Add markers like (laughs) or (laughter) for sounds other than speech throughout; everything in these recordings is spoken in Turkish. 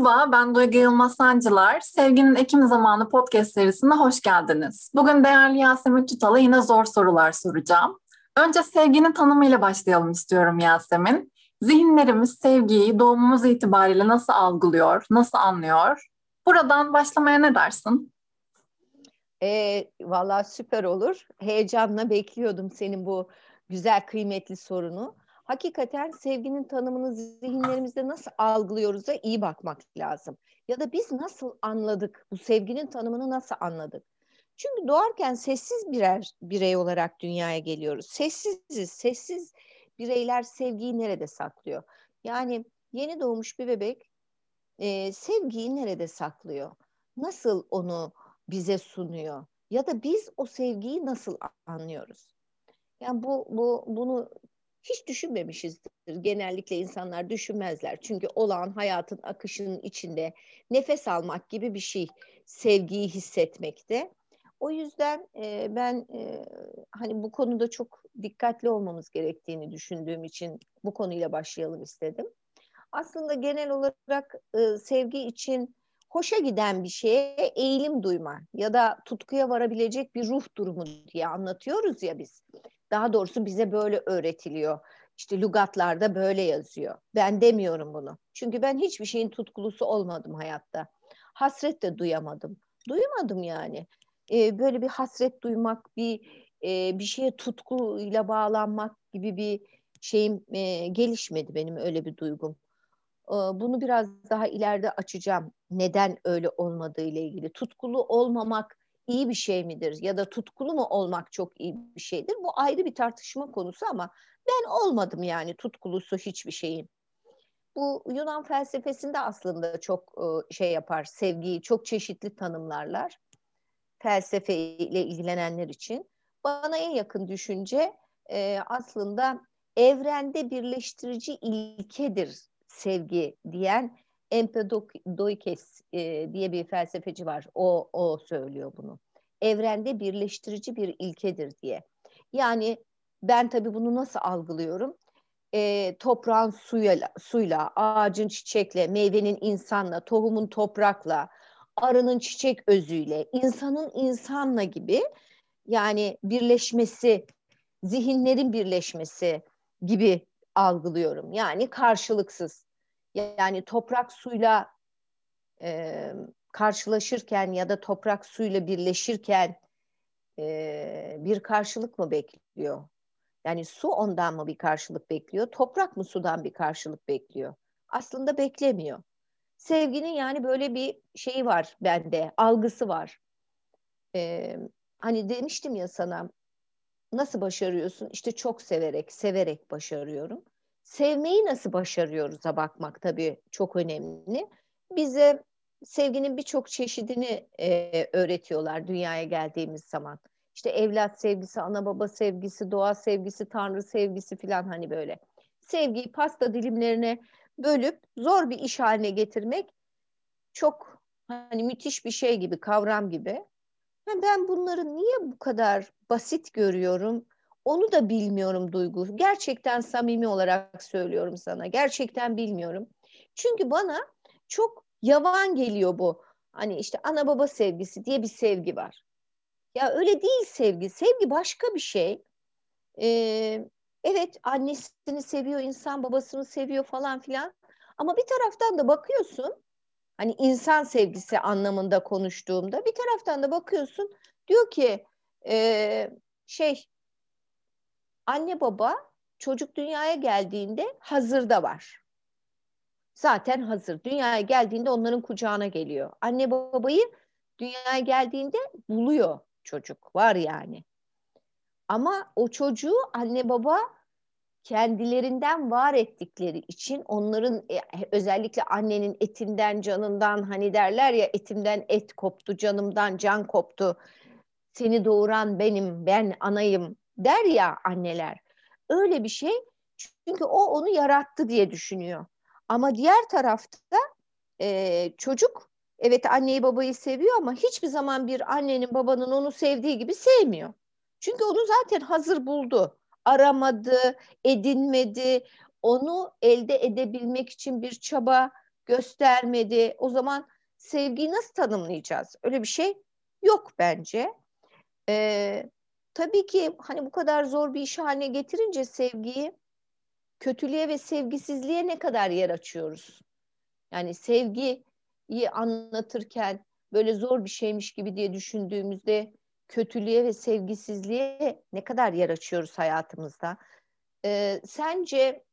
Merhaba, ben Duygu Yılmaz Sancılar. Sevginin Ekim Zamanı podcast serisine hoş geldiniz. Bugün değerli Yasemin Tutal'a yine zor sorular soracağım. Önce sevginin tanımıyla başlayalım istiyorum Yasemin. Zihinlerimiz sevgiyi doğumumuz itibariyle nasıl algılıyor, nasıl anlıyor? Buradan başlamaya ne dersin? E, Valla süper olur. Heyecanla bekliyordum senin bu güzel, kıymetli sorunu hakikaten sevginin tanımını zihinlerimizde nasıl algılıyoruz'a iyi bakmak lazım. Ya da biz nasıl anladık, bu sevginin tanımını nasıl anladık? Çünkü doğarken sessiz birer birey olarak dünyaya geliyoruz. Sessiziz, sessiz bireyler sevgiyi nerede saklıyor? Yani yeni doğmuş bir bebek e, sevgiyi nerede saklıyor? Nasıl onu bize sunuyor? Ya da biz o sevgiyi nasıl anlıyoruz? Yani bu, bu bunu hiç düşünmemişizdir. Genellikle insanlar düşünmezler. Çünkü olan hayatın akışının içinde nefes almak gibi bir şey sevgiyi hissetmekte. O yüzden e, ben e, hani bu konuda çok dikkatli olmamız gerektiğini düşündüğüm için bu konuyla başlayalım istedim. Aslında genel olarak e, sevgi için hoşa giden bir şeye eğilim duyma ya da tutkuya varabilecek bir ruh durumu diye anlatıyoruz ya biz. Daha doğrusu bize böyle öğretiliyor. İşte lügatlarda böyle yazıyor. Ben demiyorum bunu. Çünkü ben hiçbir şeyin tutkulusu olmadım hayatta. Hasret de duyamadım. Duymadım yani. Ee, böyle bir hasret duymak, bir e, bir şeye tutkuyla bağlanmak gibi bir şeyim e, gelişmedi benim öyle bir duygum. Ee, bunu biraz daha ileride açacağım. Neden öyle olmadığı ile ilgili. Tutkulu olmamak iyi bir şey midir ya da tutkulu mu olmak çok iyi bir şeydir? Bu ayrı bir tartışma konusu ama ben olmadım yani tutkulusu hiçbir şeyin. Bu Yunan felsefesinde aslında çok e, şey yapar, sevgiyi çok çeşitli tanımlarlar. Felsefe ile ilgilenenler için. Bana en yakın düşünce e, aslında evrende birleştirici ilkedir sevgi diyen Empedoikes e, diye bir felsefeci var. O, o söylüyor bunu. Evrende birleştirici bir ilkedir diye. Yani ben tabii bunu nasıl algılıyorum? E, toprağın suyla, suyla, ağacın çiçekle, meyvenin insanla, tohumun toprakla, arının çiçek özüyle, insanın insanla gibi yani birleşmesi, zihinlerin birleşmesi gibi algılıyorum. Yani karşılıksız yani toprak suyla e, karşılaşırken ya da toprak suyla birleşirken e, bir karşılık mı bekliyor? Yani su ondan mı bir karşılık bekliyor? Toprak mı sudan bir karşılık bekliyor? Aslında beklemiyor. Sevginin yani böyle bir şeyi var bende, algısı var. Ee, hani demiştim ya sana, nasıl başarıyorsun? İşte çok severek, severek başarıyorum sevmeyi nasıl başarıyoruz'a bakmak tabii çok önemli. Bize sevginin birçok çeşidini e, öğretiyorlar dünyaya geldiğimiz zaman. İşte evlat sevgisi, ana baba sevgisi, doğa sevgisi, tanrı sevgisi falan hani böyle. Sevgiyi pasta dilimlerine bölüp zor bir iş haline getirmek çok hani müthiş bir şey gibi, kavram gibi. Ben bunları niye bu kadar basit görüyorum? Onu da bilmiyorum Duygu. Gerçekten samimi olarak söylüyorum sana. Gerçekten bilmiyorum. Çünkü bana çok yavan geliyor bu. Hani işte ana baba sevgisi diye bir sevgi var. Ya öyle değil sevgi. Sevgi başka bir şey. Ee, evet annesini seviyor insan, babasını seviyor falan filan. Ama bir taraftan da bakıyorsun hani insan sevgisi anlamında konuştuğumda bir taraftan da bakıyorsun diyor ki e, şey anne baba çocuk dünyaya geldiğinde hazırda var. Zaten hazır. Dünyaya geldiğinde onların kucağına geliyor. Anne babayı dünyaya geldiğinde buluyor çocuk. Var yani. Ama o çocuğu anne baba kendilerinden var ettikleri için onların e, özellikle annenin etinden canından hani derler ya etimden et koptu canımdan can koptu seni doğuran benim ben anayım der ya anneler. Öyle bir şey çünkü o onu yarattı diye düşünüyor. Ama diğer tarafta e, çocuk evet anneyi babayı seviyor ama hiçbir zaman bir annenin babanın onu sevdiği gibi sevmiyor. Çünkü onu zaten hazır buldu. Aramadı, edinmedi. Onu elde edebilmek için bir çaba göstermedi. O zaman sevgiyi nasıl tanımlayacağız? Öyle bir şey yok bence. Ee, tabii ki hani bu kadar zor bir iş haline getirince sevgiyi kötülüğe ve sevgisizliğe ne kadar yer açıyoruz? Yani sevgiyi anlatırken böyle zor bir şeymiş gibi diye düşündüğümüzde kötülüğe ve sevgisizliğe ne kadar yer açıyoruz hayatımızda? Ee, sence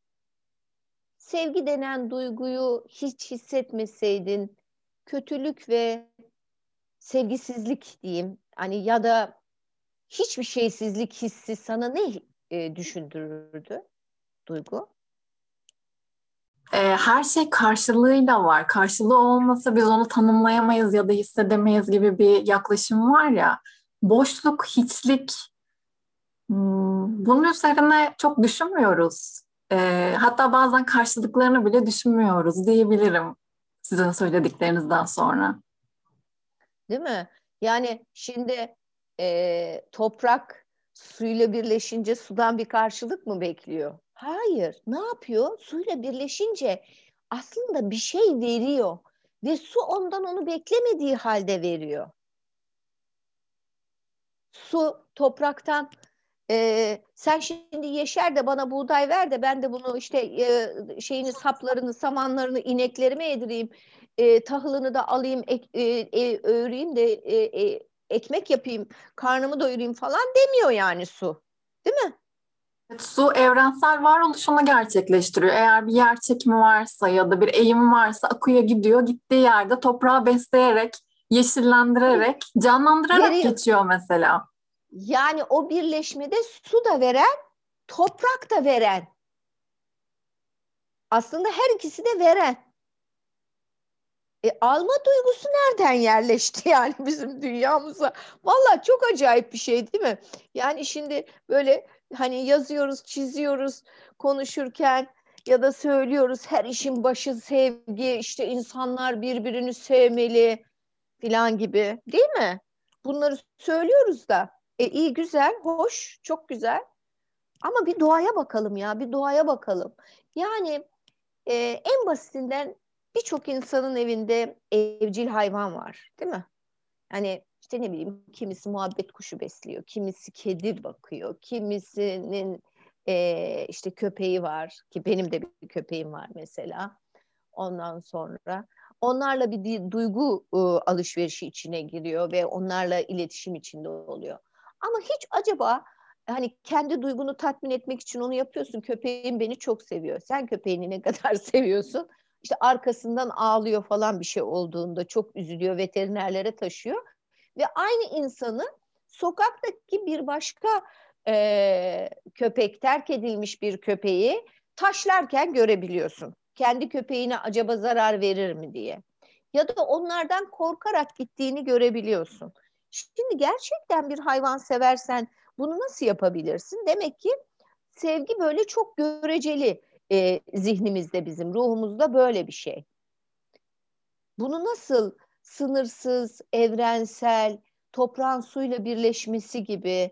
sevgi denen duyguyu hiç hissetmeseydin kötülük ve sevgisizlik diyeyim hani ya da hiçbir şeysizlik hissi sana ne e, düşündürürdü duygu? E, her şey karşılığıyla var. Karşılığı olmasa biz onu tanımlayamayız ya da hissedemeyiz gibi bir yaklaşım var ya. Boşluk, hiçlik hmm, bunun üzerine çok düşünmüyoruz. E, hatta bazen karşılıklarını bile düşünmüyoruz diyebilirim sizin söylediklerinizden sonra. Değil mi? Yani şimdi e, toprak suyla birleşince sudan bir karşılık mı bekliyor? Hayır. Ne yapıyor? Suyla birleşince aslında bir şey veriyor ve su ondan onu beklemediği halde veriyor. Su topraktan e, sen şimdi yeşer de bana buğday ver de ben de bunu işte e, şeyini saplarını samanlarını ineklerime yedireyim e, tahılını da alayım ek, e, e, öğreyeyim de e, e, ekmek yapayım karnımı doyurayım falan demiyor yani su değil mi? Su evrensel varoluşunu gerçekleştiriyor. Eğer bir yer çekimi varsa ya da bir eğim varsa akıya gidiyor. Gittiği yerde toprağı besleyerek, yeşillendirerek, canlandırarak Veriyor. geçiyor mesela. Yani o birleşmede su da veren, toprak da veren. Aslında her ikisi de veren. E, alma duygusu nereden yerleşti (laughs) yani bizim dünyamıza? Valla çok acayip bir şey değil mi? Yani şimdi böyle hani yazıyoruz, çiziyoruz, konuşurken ya da söylüyoruz her işin başı sevgi, işte insanlar birbirini sevmeli filan gibi değil mi? Bunları söylüyoruz da. E iyi güzel, hoş, çok güzel. Ama bir doğaya bakalım ya, bir doğaya bakalım. Yani e, en basitinden birçok insanın evinde evcil hayvan var, değil mi? Yani işte ne bileyim kimisi muhabbet kuşu besliyor, kimisi kedi bakıyor, kimisinin e, işte köpeği var ki benim de bir köpeğim var mesela. Ondan sonra onlarla bir duygu e, alışverişi içine giriyor ve onlarla iletişim içinde oluyor. Ama hiç acaba hani kendi duygunu tatmin etmek için onu yapıyorsun. Köpeğim beni çok seviyor. Sen köpeğini ne kadar (laughs) seviyorsun? İşte arkasından ağlıyor falan bir şey olduğunda çok üzülüyor, veterinerlere taşıyor. Ve aynı insanı sokaktaki bir başka e, köpek, terk edilmiş bir köpeği taşlarken görebiliyorsun. Kendi köpeğine acaba zarar verir mi diye. Ya da onlardan korkarak gittiğini görebiliyorsun. Şimdi gerçekten bir hayvan seversen bunu nasıl yapabilirsin? Demek ki sevgi böyle çok göreceli e, zihnimizde bizim, ruhumuzda böyle bir şey. Bunu nasıl sınırsız, evrensel, toprağın suyla birleşmesi gibi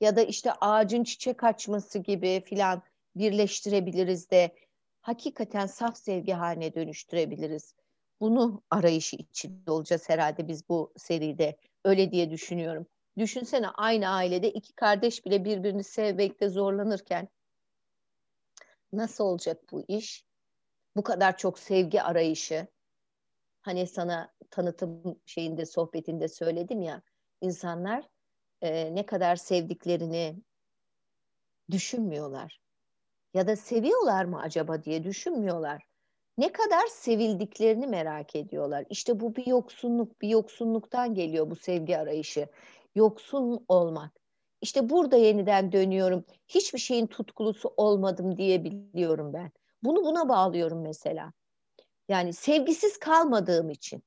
ya da işte ağacın çiçek açması gibi filan birleştirebiliriz de hakikaten saf sevgi haline dönüştürebiliriz. Bunu arayışı içinde olacağız herhalde biz bu seride. Öyle diye düşünüyorum. Düşünsene aynı ailede iki kardeş bile birbirini sevmekte zorlanırken nasıl olacak bu iş? Bu kadar çok sevgi arayışı. Hani sana tanıtım şeyinde sohbetinde söyledim ya insanlar e, ne kadar sevdiklerini düşünmüyorlar. Ya da seviyorlar mı acaba diye düşünmüyorlar. Ne kadar sevildiklerini merak ediyorlar. İşte bu bir yoksunluk, bir yoksunluktan geliyor bu sevgi arayışı. Yoksun olmak. İşte burada yeniden dönüyorum. Hiçbir şeyin tutkulusu olmadım diyebiliyorum ben. Bunu buna bağlıyorum mesela. Yani sevgisiz kalmadığım için.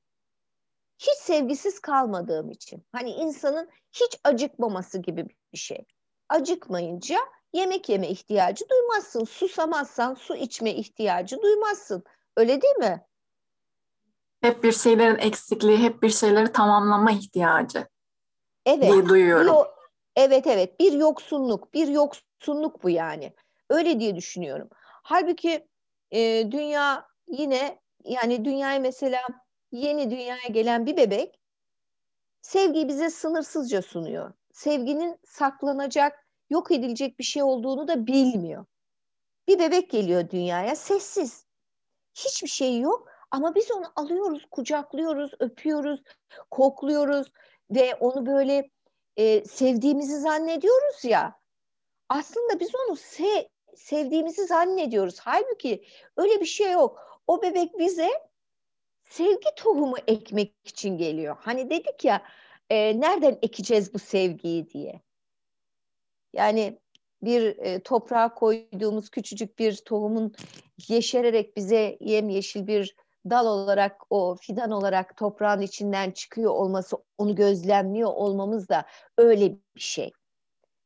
Hiç sevgisiz kalmadığım için. Hani insanın hiç acıkmaması gibi bir şey. Acıkmayınca yemek yeme ihtiyacı duymazsın. Susamazsan su içme ihtiyacı duymazsın. Öyle değil mi? Hep bir şeylerin eksikliği, hep bir şeyleri tamamlama ihtiyacı evet, diye duyuyorum. Bir, evet evet bir yoksunluk, bir yoksunluk bu yani. Öyle diye düşünüyorum. Halbuki e, dünya yine yani dünyaya mesela yeni dünyaya gelen bir bebek sevgiyi bize sınırsızca sunuyor. Sevginin saklanacak, yok edilecek bir şey olduğunu da bilmiyor. Bir bebek geliyor dünyaya sessiz. Hiçbir şey yok ama biz onu alıyoruz, kucaklıyoruz, öpüyoruz, kokluyoruz ve onu böyle e, sevdiğimizi zannediyoruz ya. Aslında biz onu se sevdiğimizi zannediyoruz. Halbuki öyle bir şey yok. O bebek bize sevgi tohumu ekmek için geliyor. Hani dedik ya e, nereden ekeceğiz bu sevgiyi diye. Yani bir e, toprağa koyduğumuz küçücük bir tohumun yeşererek bize yemyeşil bir dal olarak o fidan olarak toprağın içinden çıkıyor olması onu gözlemliyor olmamız da öyle bir şey.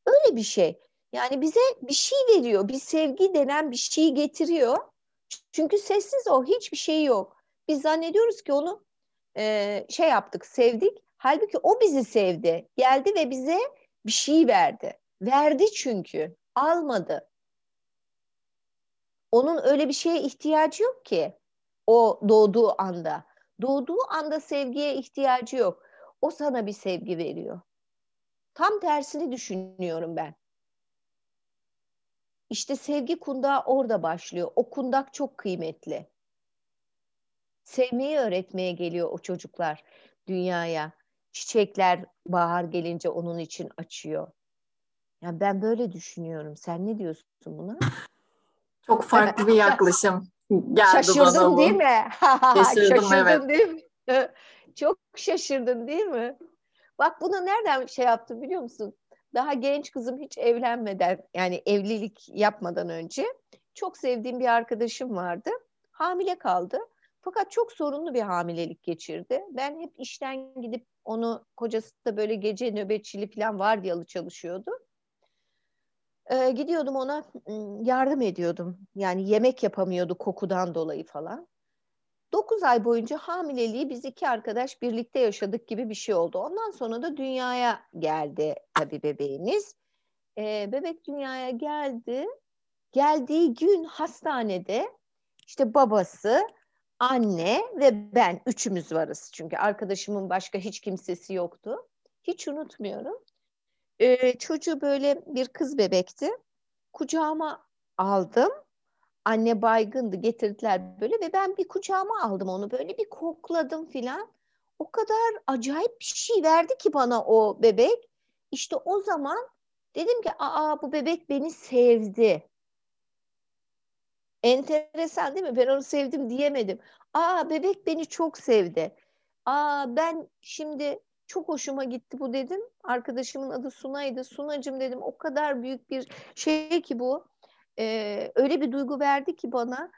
Öyle bir şey. Yani bize bir şey veriyor. Bir sevgi denen bir şeyi getiriyor. Çünkü sessiz o. Hiçbir şey yok. Biz zannediyoruz ki onu e, şey yaptık, sevdik. Halbuki o bizi sevdi. Geldi ve bize bir şey verdi. Verdi çünkü. Almadı. Onun öyle bir şeye ihtiyacı yok ki. O doğduğu anda. Doğduğu anda sevgiye ihtiyacı yok. O sana bir sevgi veriyor. Tam tersini düşünüyorum ben. İşte sevgi kundağı orada başlıyor. O kundak çok kıymetli. Sevmeyi öğretmeye geliyor o çocuklar dünyaya. Çiçekler bahar gelince onun için açıyor. Yani ben böyle düşünüyorum. Sen ne diyorsun buna? Çok farklı bir yaklaşım geldi şaşırdın bana bu. değil mi? (laughs) Şaşırdım, şaşırdın evet. değil mi? (laughs) Çok şaşırdın değil mi? Bak bunu nereden şey yaptım biliyor musun? Daha genç kızım hiç evlenmeden yani evlilik yapmadan önce çok sevdiğim bir arkadaşım vardı. Hamile kaldı. Fakat çok sorunlu bir hamilelik geçirdi. Ben hep işten gidip onu kocası da böyle gece nöbetçili falan vardiyalı çalışıyordu. Ee, gidiyordum ona ım, yardım ediyordum. Yani yemek yapamıyordu kokudan dolayı falan. 9 ay boyunca hamileliği biz iki arkadaş birlikte yaşadık gibi bir şey oldu. Ondan sonra da dünyaya geldi tabii bebeğimiz. Ee, bebek dünyaya geldi. Geldiği gün hastanede işte babası, anne ve ben üçümüz varız. Çünkü arkadaşımın başka hiç kimsesi yoktu. Hiç unutmuyorum. Ee, çocuğu böyle bir kız bebekti. Kucağıma aldım. Anne baygındı getirdiler böyle ve ben bir kucağıma aldım onu böyle bir kokladım filan. O kadar acayip bir şey verdi ki bana o bebek. İşte o zaman dedim ki aa bu bebek beni sevdi. Enteresan değil mi? Ben onu sevdim diyemedim. Aa bebek beni çok sevdi. Aa ben şimdi çok hoşuma gitti bu dedim. Arkadaşımın adı Sunay'dı. Sunacım dedim o kadar büyük bir şey ki bu. Ee, öyle bir duygu verdi ki bana.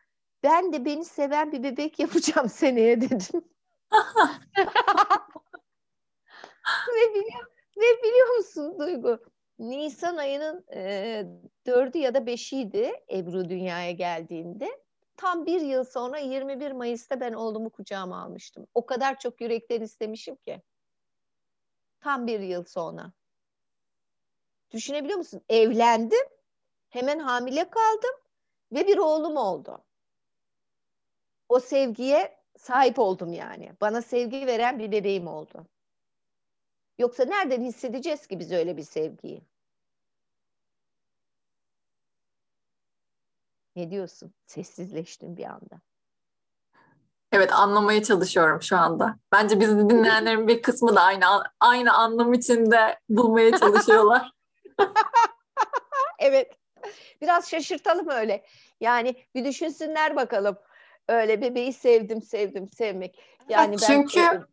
Ben de beni seven bir bebek (laughs) yapacağım seneye dedim. (laughs) ve, biliyor, ve biliyor musun Duygu? Nisan ayının e, dördü ya da beşiydi Ebru dünyaya geldiğinde. Tam bir yıl sonra 21 Mayıs'ta ben oğlumu kucağıma almıştım. O kadar çok yürekten istemişim ki. Tam bir yıl sonra. Düşünebiliyor musun? Evlendim, hemen hamile kaldım ve bir oğlum oldu. O sevgiye sahip oldum yani. Bana sevgi veren bir bebeğim oldu. Yoksa nereden hissedeceğiz ki biz öyle bir sevgiyi? Ne diyorsun? Sessizleştim bir anda. Evet anlamaya çalışıyorum şu anda. Bence bizi dinleyenlerin bir kısmı da aynı aynı anlam içinde bulmaya çalışıyorlar. (laughs) evet. Biraz şaşırtalım öyle. Yani bir düşünsünler bakalım. Öyle bebeği sevdim, sevdim, sevmek. Yani evet, çünkü ben...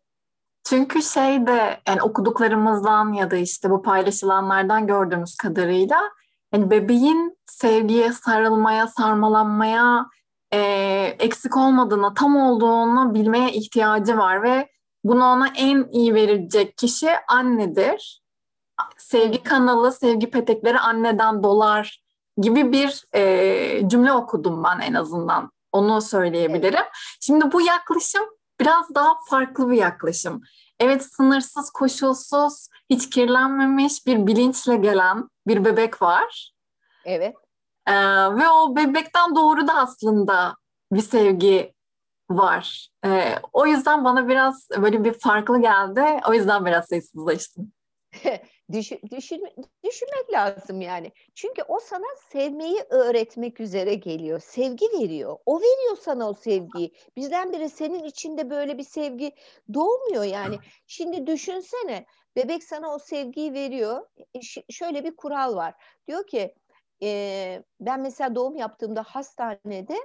çünkü şey de yani okuduklarımızdan ya da işte bu paylaşılanlardan gördüğümüz kadarıyla yani bebeğin sevgiye, sarılmaya, sarmalanmaya e, eksik olmadığını, tam olduğunu bilmeye ihtiyacı var ve bunu ona en iyi verecek kişi annedir. Sevgi kanalı, sevgi petekleri anneden dolar gibi bir e, cümle okudum ben en azından. Onu söyleyebilirim. Şimdi bu yaklaşım biraz daha farklı bir yaklaşım. Evet sınırsız, koşulsuz, hiç kirlenmemiş bir bilinçle gelen bir bebek var. Evet. Ee, ve o bebekten doğru da aslında bir sevgi var. Ee, o yüzden bana biraz böyle bir farklı geldi. O yüzden biraz sessizleştim. (laughs) Düşün, düşün, düşünmek lazım yani. Çünkü o sana sevmeyi öğretmek üzere geliyor. Sevgi veriyor. O veriyor sana o sevgiyi. Bizden senin içinde böyle bir sevgi doğmuyor yani. Şimdi düşünsene bebek sana o sevgiyi veriyor. E, şöyle bir kural var. Diyor ki e, ben mesela doğum yaptığımda hastanede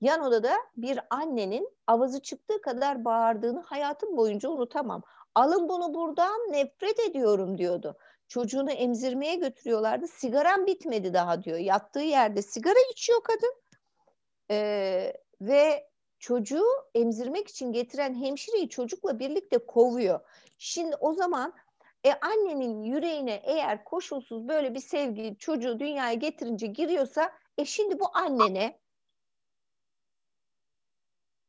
yan odada bir annenin avazı çıktığı kadar bağırdığını hayatım boyunca unutamam. Alın bunu buradan nefret ediyorum diyordu. Çocuğunu emzirmeye götürüyorlardı. Sigaram bitmedi daha diyor. Yattığı yerde sigara içiyor kadın. Ee, ve çocuğu emzirmek için getiren hemşireyi çocukla birlikte kovuyor. Şimdi o zaman e, annenin yüreğine eğer koşulsuz böyle bir sevgi çocuğu dünyaya getirince giriyorsa e şimdi bu annene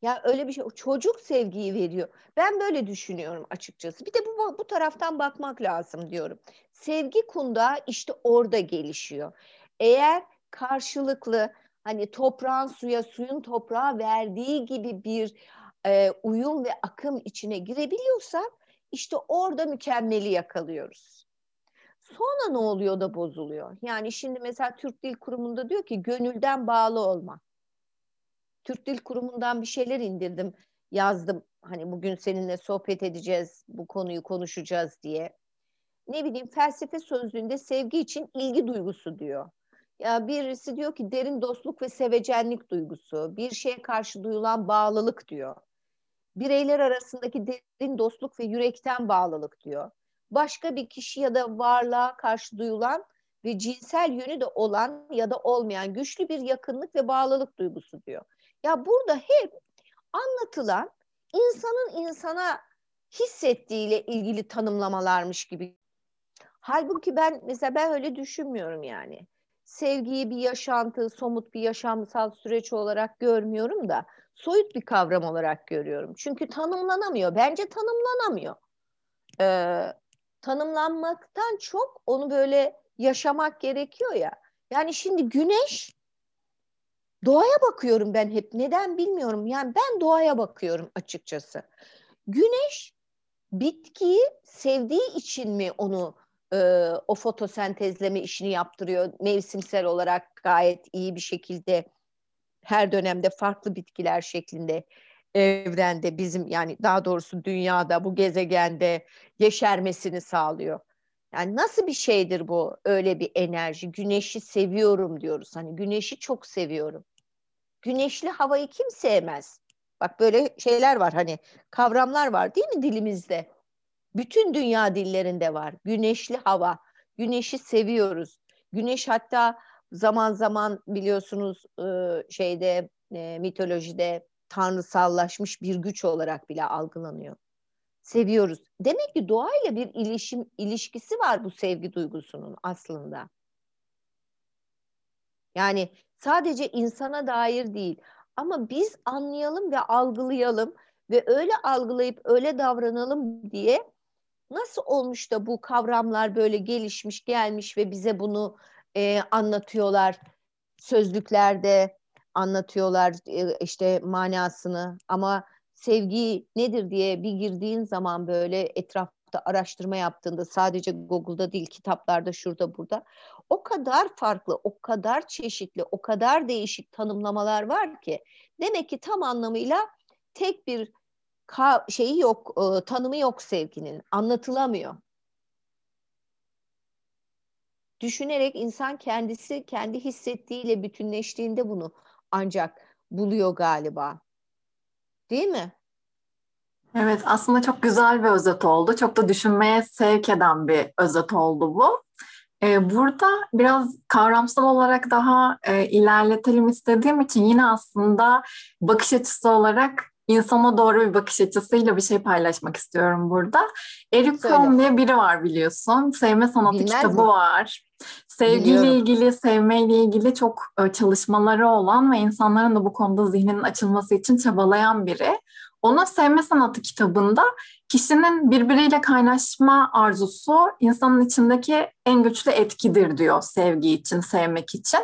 ya öyle bir şey çocuk sevgiyi veriyor. Ben böyle düşünüyorum açıkçası. Bir de bu bu taraftan bakmak lazım diyorum. Sevgi kunda işte orada gelişiyor. Eğer karşılıklı hani toprağın suya, suyun toprağa verdiği gibi bir e, uyum ve akım içine girebiliyorsak işte orada mükemmeli yakalıyoruz. Sonra ne oluyor da bozuluyor? Yani şimdi mesela Türk Dil Kurumu'nda diyor ki gönülden bağlı olma. Türk Dil Kurumu'ndan bir şeyler indirdim, yazdım. Hani bugün seninle sohbet edeceğiz, bu konuyu konuşacağız diye. Ne bileyim felsefe sözlüğünde sevgi için ilgi duygusu diyor. Ya birisi diyor ki derin dostluk ve sevecenlik duygusu, bir şeye karşı duyulan bağlılık diyor. Bireyler arasındaki derin dostluk ve yürekten bağlılık diyor. Başka bir kişi ya da varlığa karşı duyulan ve cinsel yönü de olan ya da olmayan güçlü bir yakınlık ve bağlılık duygusu diyor. Ya burada hep anlatılan insanın insana hissettiğiyle ilgili tanımlamalarmış gibi. Halbuki ben mesela ben öyle düşünmüyorum yani. Sevgiyi bir yaşantı, somut bir yaşamsal süreç olarak görmüyorum da soyut bir kavram olarak görüyorum. Çünkü tanımlanamıyor. Bence tanımlanamıyor. Ee, tanımlanmaktan çok onu böyle yaşamak gerekiyor ya. Yani şimdi güneş Doğaya bakıyorum ben hep. Neden bilmiyorum. Yani ben doğaya bakıyorum açıkçası. Güneş bitkiyi sevdiği için mi onu e, o fotosentezleme işini yaptırıyor? Mevsimsel olarak gayet iyi bir şekilde her dönemde farklı bitkiler şeklinde evrende bizim yani daha doğrusu dünyada bu gezegende yeşermesini sağlıyor. Yani nasıl bir şeydir bu öyle bir enerji? Güneşi seviyorum diyoruz. Hani güneşi çok seviyorum güneşli havayı kim sevmez? Bak böyle şeyler var hani kavramlar var değil mi dilimizde? Bütün dünya dillerinde var. Güneşli hava. Güneşi seviyoruz. Güneş hatta zaman zaman biliyorsunuz şeyde e, mitolojide tanrısallaşmış bir güç olarak bile algılanıyor. Seviyoruz. Demek ki doğayla bir ilişim, ilişkisi var bu sevgi duygusunun aslında. Yani sadece insana dair değil. Ama biz anlayalım ve algılayalım ve öyle algılayıp öyle davranalım diye nasıl olmuş da bu kavramlar böyle gelişmiş gelmiş ve bize bunu e, anlatıyorlar sözlüklerde anlatıyorlar e, işte manasını ama sevgi nedir diye bir girdiğin zaman böyle etrafta araştırma yaptığında sadece Google'da değil kitaplarda şurada burada o kadar farklı, o kadar çeşitli, o kadar değişik tanımlamalar var ki demek ki tam anlamıyla tek bir şeyi yok, e, tanımı yok sevginin, anlatılamıyor. Düşünerek insan kendisi kendi hissettiğiyle bütünleştiğinde bunu ancak buluyor galiba. Değil mi? Evet, aslında çok güzel bir özet oldu. Çok da düşünmeye sevk eden bir özet oldu bu. Ee, burada biraz kavramsal olarak daha e, ilerletelim istediğim için yine aslında bakış açısı olarak insana doğru bir bakış açısıyla bir şey paylaşmak istiyorum burada. Eric Fromm diye biri var biliyorsun. Sevme Sanatı Bilmez kitabı mi? var. Sevgiyle Biliyorum. ilgili, sevmeyle ilgili çok e, çalışmaları olan ve insanların da bu konuda zihninin açılması için çabalayan biri. Onun Sevme Sanatı kitabında kişinin birbiriyle kaynaşma arzusu insanın içindeki en güçlü etkidir diyor sevgi için, sevmek için.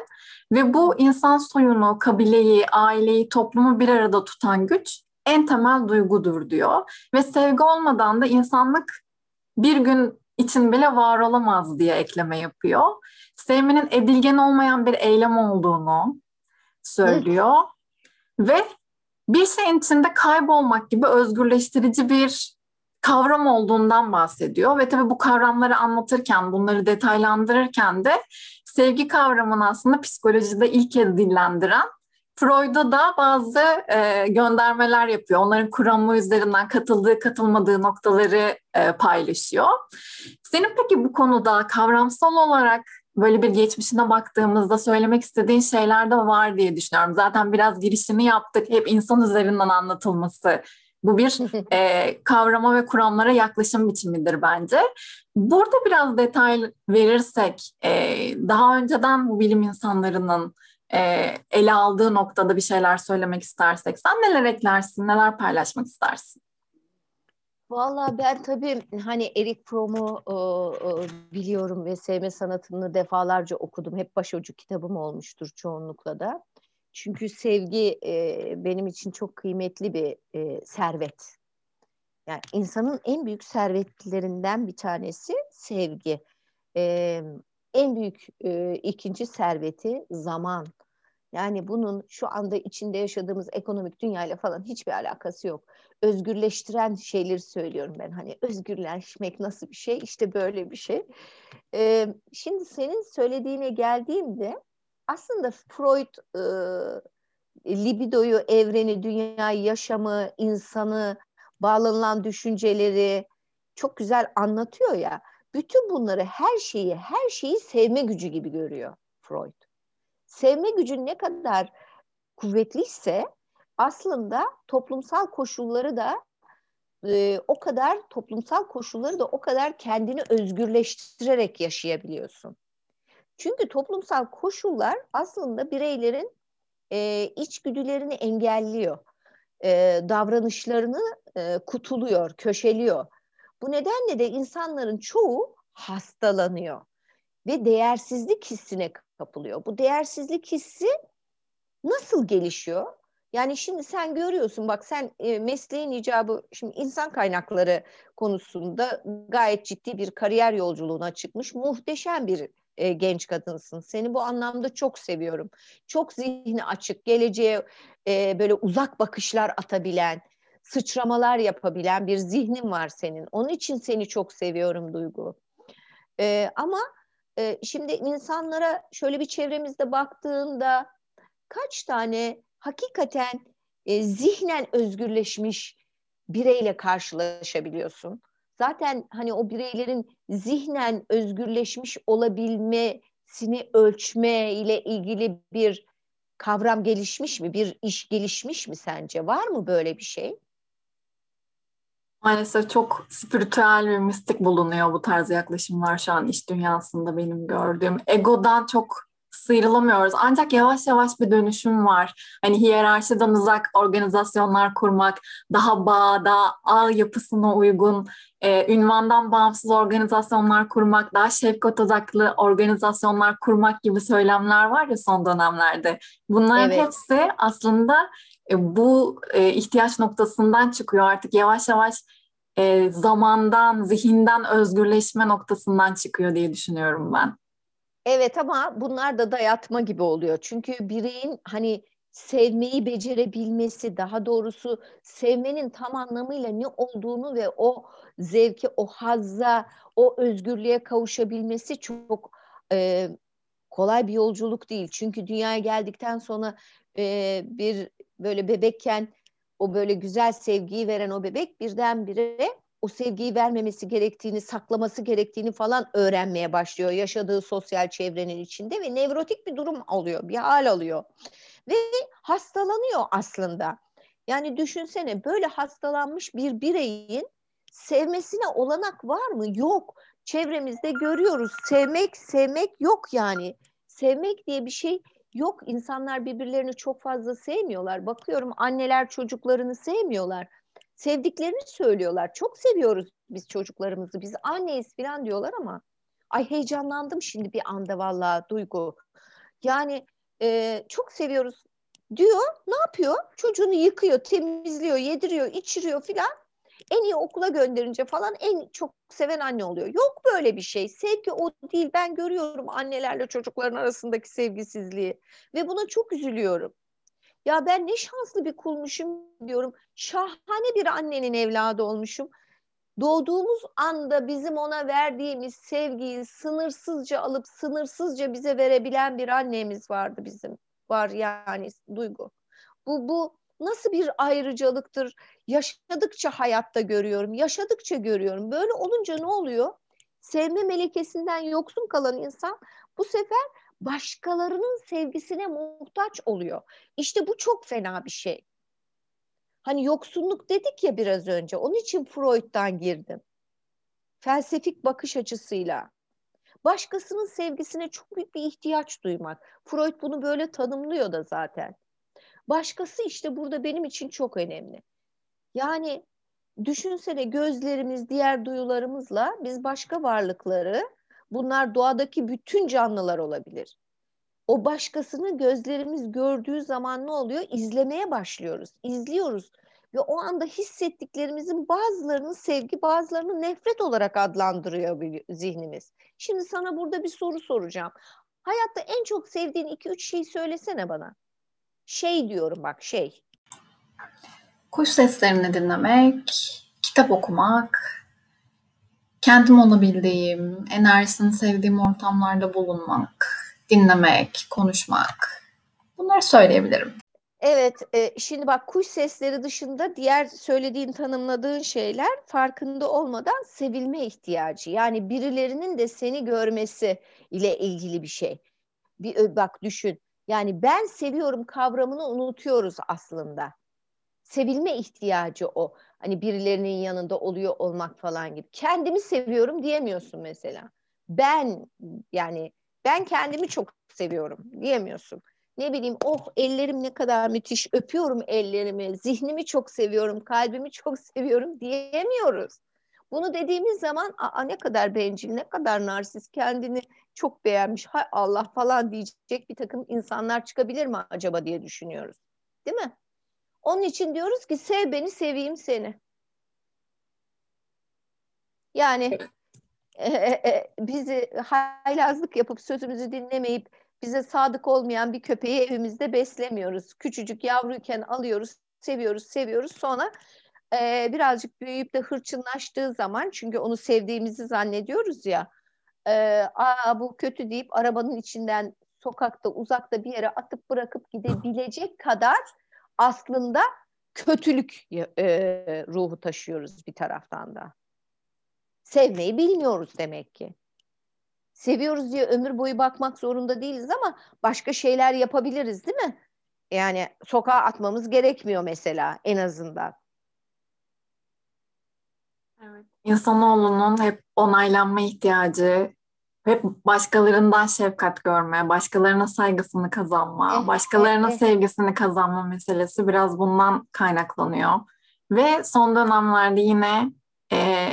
Ve bu insan soyunu, kabileyi, aileyi, toplumu bir arada tutan güç en temel duygudur diyor. Ve sevgi olmadan da insanlık bir gün için bile var olamaz diye ekleme yapıyor. Sevmenin edilgen olmayan bir eylem olduğunu söylüyor. Ve bir şeyin içinde kaybolmak gibi özgürleştirici bir kavram olduğundan bahsediyor ve tabii bu kavramları anlatırken, bunları detaylandırırken de sevgi kavramını aslında psikolojide ilk kez dillendiren Freud'a da bazı e, göndermeler yapıyor. Onların kuramı üzerinden katıldığı, katılmadığı noktaları e, paylaşıyor. Senin peki bu konuda kavramsal olarak böyle bir geçmişine baktığımızda söylemek istediğin şeyler de var diye düşünüyorum. Zaten biraz girişini yaptık. Hep insan üzerinden anlatılması. Bu bir (laughs) e, kavrama ve kuramlara yaklaşım biçimidir bence. Burada biraz detay verirsek, e, daha önceden bu bilim insanlarının e, ele aldığı noktada bir şeyler söylemek istersek, sen neler eklersin, neler paylaşmak istersin? Valla ben tabii hani Erik Fromm'u biliyorum ve sevme sanatını defalarca okudum. Hep başucu kitabım olmuştur çoğunlukla da. Çünkü sevgi e, benim için çok kıymetli bir e, servet. Yani insanın en büyük servetlerinden bir tanesi sevgi. E, en büyük e, ikinci serveti zaman. Yani bunun şu anda içinde yaşadığımız ekonomik dünyayla falan hiçbir alakası yok. Özgürleştiren şeyleri söylüyorum ben. Hani özgürleşmek nasıl bir şey? İşte böyle bir şey. Ee, şimdi senin söylediğine geldiğimde aslında Freud e, libidoyu, evreni, dünyayı, yaşamı, insanı, bağlanılan düşünceleri çok güzel anlatıyor ya. Bütün bunları, her şeyi, her şeyi sevme gücü gibi görüyor Freud. Sevme gücü ne kadar kuvvetliyse aslında toplumsal koşulları da e, o kadar toplumsal koşulları da o kadar kendini özgürleştirerek yaşayabiliyorsun. Çünkü toplumsal koşullar aslında bireylerin e, içgüdülerini engelliyor. E, davranışlarını e, kutuluyor, köşeliyor. Bu nedenle de insanların çoğu hastalanıyor ve değersizlik hissine kapılıyor. Bu değersizlik hissi nasıl gelişiyor? Yani şimdi sen görüyorsun bak sen e, mesleğin icabı şimdi insan kaynakları konusunda gayet ciddi bir kariyer yolculuğuna çıkmış muhteşem bir e, genç kadınsın. Seni bu anlamda çok seviyorum. Çok zihni açık, geleceğe e, böyle uzak bakışlar atabilen, sıçramalar yapabilen bir zihnin var senin. Onun için seni çok seviyorum Duygu. E, ama e, şimdi insanlara şöyle bir çevremizde baktığında kaç tane hakikaten e, zihnen özgürleşmiş bireyle karşılaşabiliyorsun? Zaten hani o bireylerin zihnen özgürleşmiş olabilmesini ölçme ile ilgili bir kavram gelişmiş mi? Bir iş gelişmiş mi sence? Var mı böyle bir şey? Maalesef çok spiritüel ve mistik bulunuyor bu tarz yaklaşımlar şu an iş dünyasında benim gördüğüm. Egodan çok sıyrılamıyoruz. Ancak yavaş yavaş bir dönüşüm var. Hani hiyerarşiden uzak organizasyonlar kurmak, daha bağda, ağ yapısına uygun, e, ünvandan bağımsız organizasyonlar kurmak, daha şefkat odaklı organizasyonlar kurmak gibi söylemler var ya son dönemlerde. Bunların evet. hepsi aslında bu e, ihtiyaç noktasından çıkıyor. Artık yavaş yavaş e, zamandan, zihinden özgürleşme noktasından çıkıyor diye düşünüyorum ben. Evet ama bunlar da dayatma gibi oluyor. Çünkü bireyin hani sevmeyi becerebilmesi, daha doğrusu sevmenin tam anlamıyla ne olduğunu ve o zevki, o hazza, o özgürlüğe kavuşabilmesi çok e, kolay bir yolculuk değil. Çünkü dünyaya geldikten sonra e, bir böyle bebekken o böyle güzel sevgiyi veren o bebek birdenbire o sevgiyi vermemesi gerektiğini, saklaması gerektiğini falan öğrenmeye başlıyor yaşadığı sosyal çevrenin içinde ve nevrotik bir durum alıyor, bir hal alıyor. Ve hastalanıyor aslında. Yani düşünsene böyle hastalanmış bir bireyin sevmesine olanak var mı? Yok. Çevremizde görüyoruz. Sevmek, sevmek yok yani. Sevmek diye bir şey yok. İnsanlar birbirlerini çok fazla sevmiyorlar. Bakıyorum anneler çocuklarını sevmiyorlar sevdiklerini söylüyorlar. Çok seviyoruz biz çocuklarımızı. Biz anneyiz falan diyorlar ama ay heyecanlandım şimdi bir anda vallahi Duygu. Yani e, çok seviyoruz diyor ne yapıyor? Çocuğunu yıkıyor, temizliyor, yediriyor, içiriyor filan. En iyi okula gönderince falan en çok seven anne oluyor. Yok böyle bir şey. Sevgi o değil. Ben görüyorum annelerle çocukların arasındaki sevgisizliği ve buna çok üzülüyorum. Ya ben ne şanslı bir kulmuşum diyorum. Şahane bir annenin evladı olmuşum. Doğduğumuz anda bizim ona verdiğimiz sevgiyi sınırsızca alıp sınırsızca bize verebilen bir annemiz vardı bizim. Var yani duygu. Bu bu nasıl bir ayrıcalıktır? Yaşadıkça hayatta görüyorum, yaşadıkça görüyorum. Böyle olunca ne oluyor? Sevme melekesinden yoksun kalan insan bu sefer başkalarının sevgisine muhtaç oluyor. İşte bu çok fena bir şey. Hani yoksunluk dedik ya biraz önce. Onun için Freud'dan girdim. Felsefik bakış açısıyla. Başkasının sevgisine çok büyük bir ihtiyaç duymak. Freud bunu böyle tanımlıyor da zaten. Başkası işte burada benim için çok önemli. Yani düşünsene gözlerimiz, diğer duyularımızla biz başka varlıkları, bunlar doğadaki bütün canlılar olabilir. O başkasını gözlerimiz gördüğü zaman ne oluyor? İzlemeye başlıyoruz, izliyoruz. Ve o anda hissettiklerimizin bazılarını sevgi, bazılarını nefret olarak adlandırıyor zihnimiz. Şimdi sana burada bir soru soracağım. Hayatta en çok sevdiğin iki üç şeyi söylesene bana. Şey diyorum bak şey. Kuş seslerini dinlemek, kitap okumak, kendim olabildiğim, enerjisini sevdiğim ortamlarda bulunmak, dinlemek, konuşmak. Bunları söyleyebilirim. Evet, e, şimdi bak kuş sesleri dışında diğer söylediğin, tanımladığın şeyler farkında olmadan sevilme ihtiyacı. Yani birilerinin de seni görmesi ile ilgili bir şey. Bir bak düşün. Yani ben seviyorum kavramını unutuyoruz aslında. Sevilme ihtiyacı o. Hani birilerinin yanında oluyor olmak falan gibi. Kendimi seviyorum diyemiyorsun mesela. Ben yani ben kendimi çok seviyorum diyemiyorsun. Ne bileyim oh ellerim ne kadar müthiş öpüyorum ellerimi, zihnimi çok seviyorum, kalbimi çok (laughs) seviyorum diyemiyoruz. Bunu dediğimiz zaman Aa, ne kadar bencil, ne kadar narsist, kendini çok beğenmiş, hay Allah falan diyecek bir takım insanlar çıkabilir mi acaba diye düşünüyoruz. Değil mi? Onun için diyoruz ki sev beni, seveyim seni. Yani e, e, bizi haylazlık yapıp sözümüzü dinlemeyip bize sadık olmayan bir köpeği evimizde beslemiyoruz. Küçücük yavruyken alıyoruz, seviyoruz, seviyoruz. Sonra e, birazcık büyüyüp de hırçınlaştığı zaman çünkü onu sevdiğimizi zannediyoruz ya. E, Aa bu kötü deyip arabanın içinden sokakta uzakta bir yere atıp bırakıp gidebilecek kadar aslında kötülük e, ruhu taşıyoruz bir taraftan da. Sevmeyi bilmiyoruz demek ki. Seviyoruz diye ömür boyu bakmak zorunda değiliz ama başka şeyler yapabiliriz değil mi? Yani sokağa atmamız gerekmiyor mesela en azından. Evet. İnsanoğlunun hep onaylanma ihtiyacı, hep başkalarından şefkat görme, başkalarına saygısını kazanma, başkalarına sevgisini kazanma meselesi biraz bundan kaynaklanıyor. Ve son dönemlerde yine e,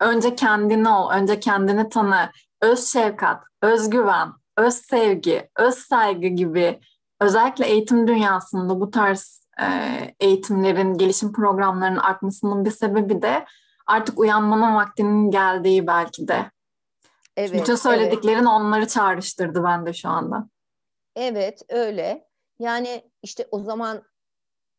önce kendini ol, önce kendini tanı, öz şefkat, özgüven, öz sevgi, öz saygı gibi özellikle eğitim dünyasında bu tarz eğitimlerin, gelişim programlarının artmasının bir sebebi de artık uyanmanın vaktinin geldiği belki de. Evet, Bütün söylediklerin evet. onları çağrıştırdı bende şu anda. Evet öyle. Yani işte o zaman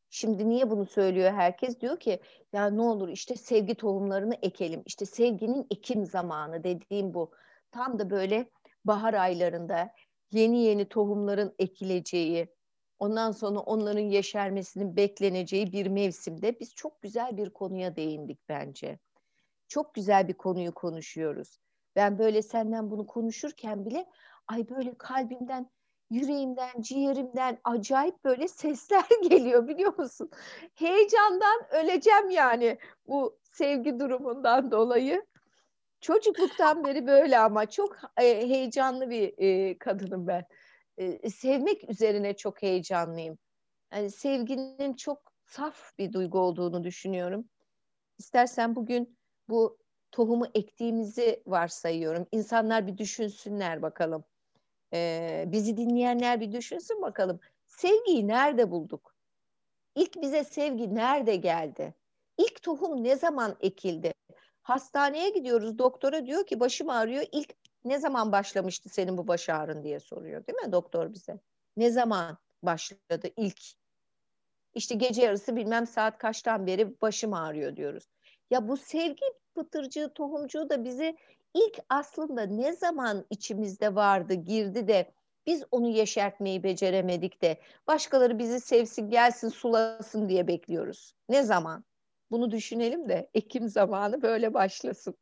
şimdi niye bunu söylüyor herkes? Diyor ki ya ne olur işte sevgi tohumlarını ekelim. İşte sevginin ekim zamanı dediğim bu. Tam da böyle bahar aylarında yeni yeni tohumların ekileceği, ondan sonra onların yeşermesinin bekleneceği bir mevsimde biz çok güzel bir konuya değindik bence. Çok güzel bir konuyu konuşuyoruz. Ben böyle senden bunu konuşurken bile ay böyle kalbimden, yüreğimden, ciğerimden acayip böyle sesler (laughs) geliyor biliyor musun? Heyecandan öleceğim yani bu sevgi durumundan dolayı. Çocukluktan beri böyle ama çok e, heyecanlı bir e, kadınım ben. E, sevmek üzerine çok heyecanlıyım. Yani sevginin çok saf bir duygu olduğunu düşünüyorum. İstersen bugün bu tohumu ektiğimizi varsayıyorum. İnsanlar bir düşünsünler bakalım. Ee, bizi dinleyenler bir düşünsün bakalım. Sevgiyi nerede bulduk? İlk bize sevgi nerede geldi? İlk tohum ne zaman ekildi? Hastaneye gidiyoruz doktora diyor ki başım ağrıyor. İlk ne zaman başlamıştı senin bu baş ağrın diye soruyor değil mi doktor bize? Ne zaman başladı ilk? İşte gece yarısı bilmem saat kaçtan beri başım ağrıyor diyoruz. Ya bu sevgi pıtırcığı, tohumcuğu da bizi ilk aslında ne zaman içimizde vardı, girdi de biz onu yeşertmeyi beceremedik de başkaları bizi sevsin, gelsin, sulasın diye bekliyoruz. Ne zaman? Bunu düşünelim de Ekim zamanı böyle başlasın.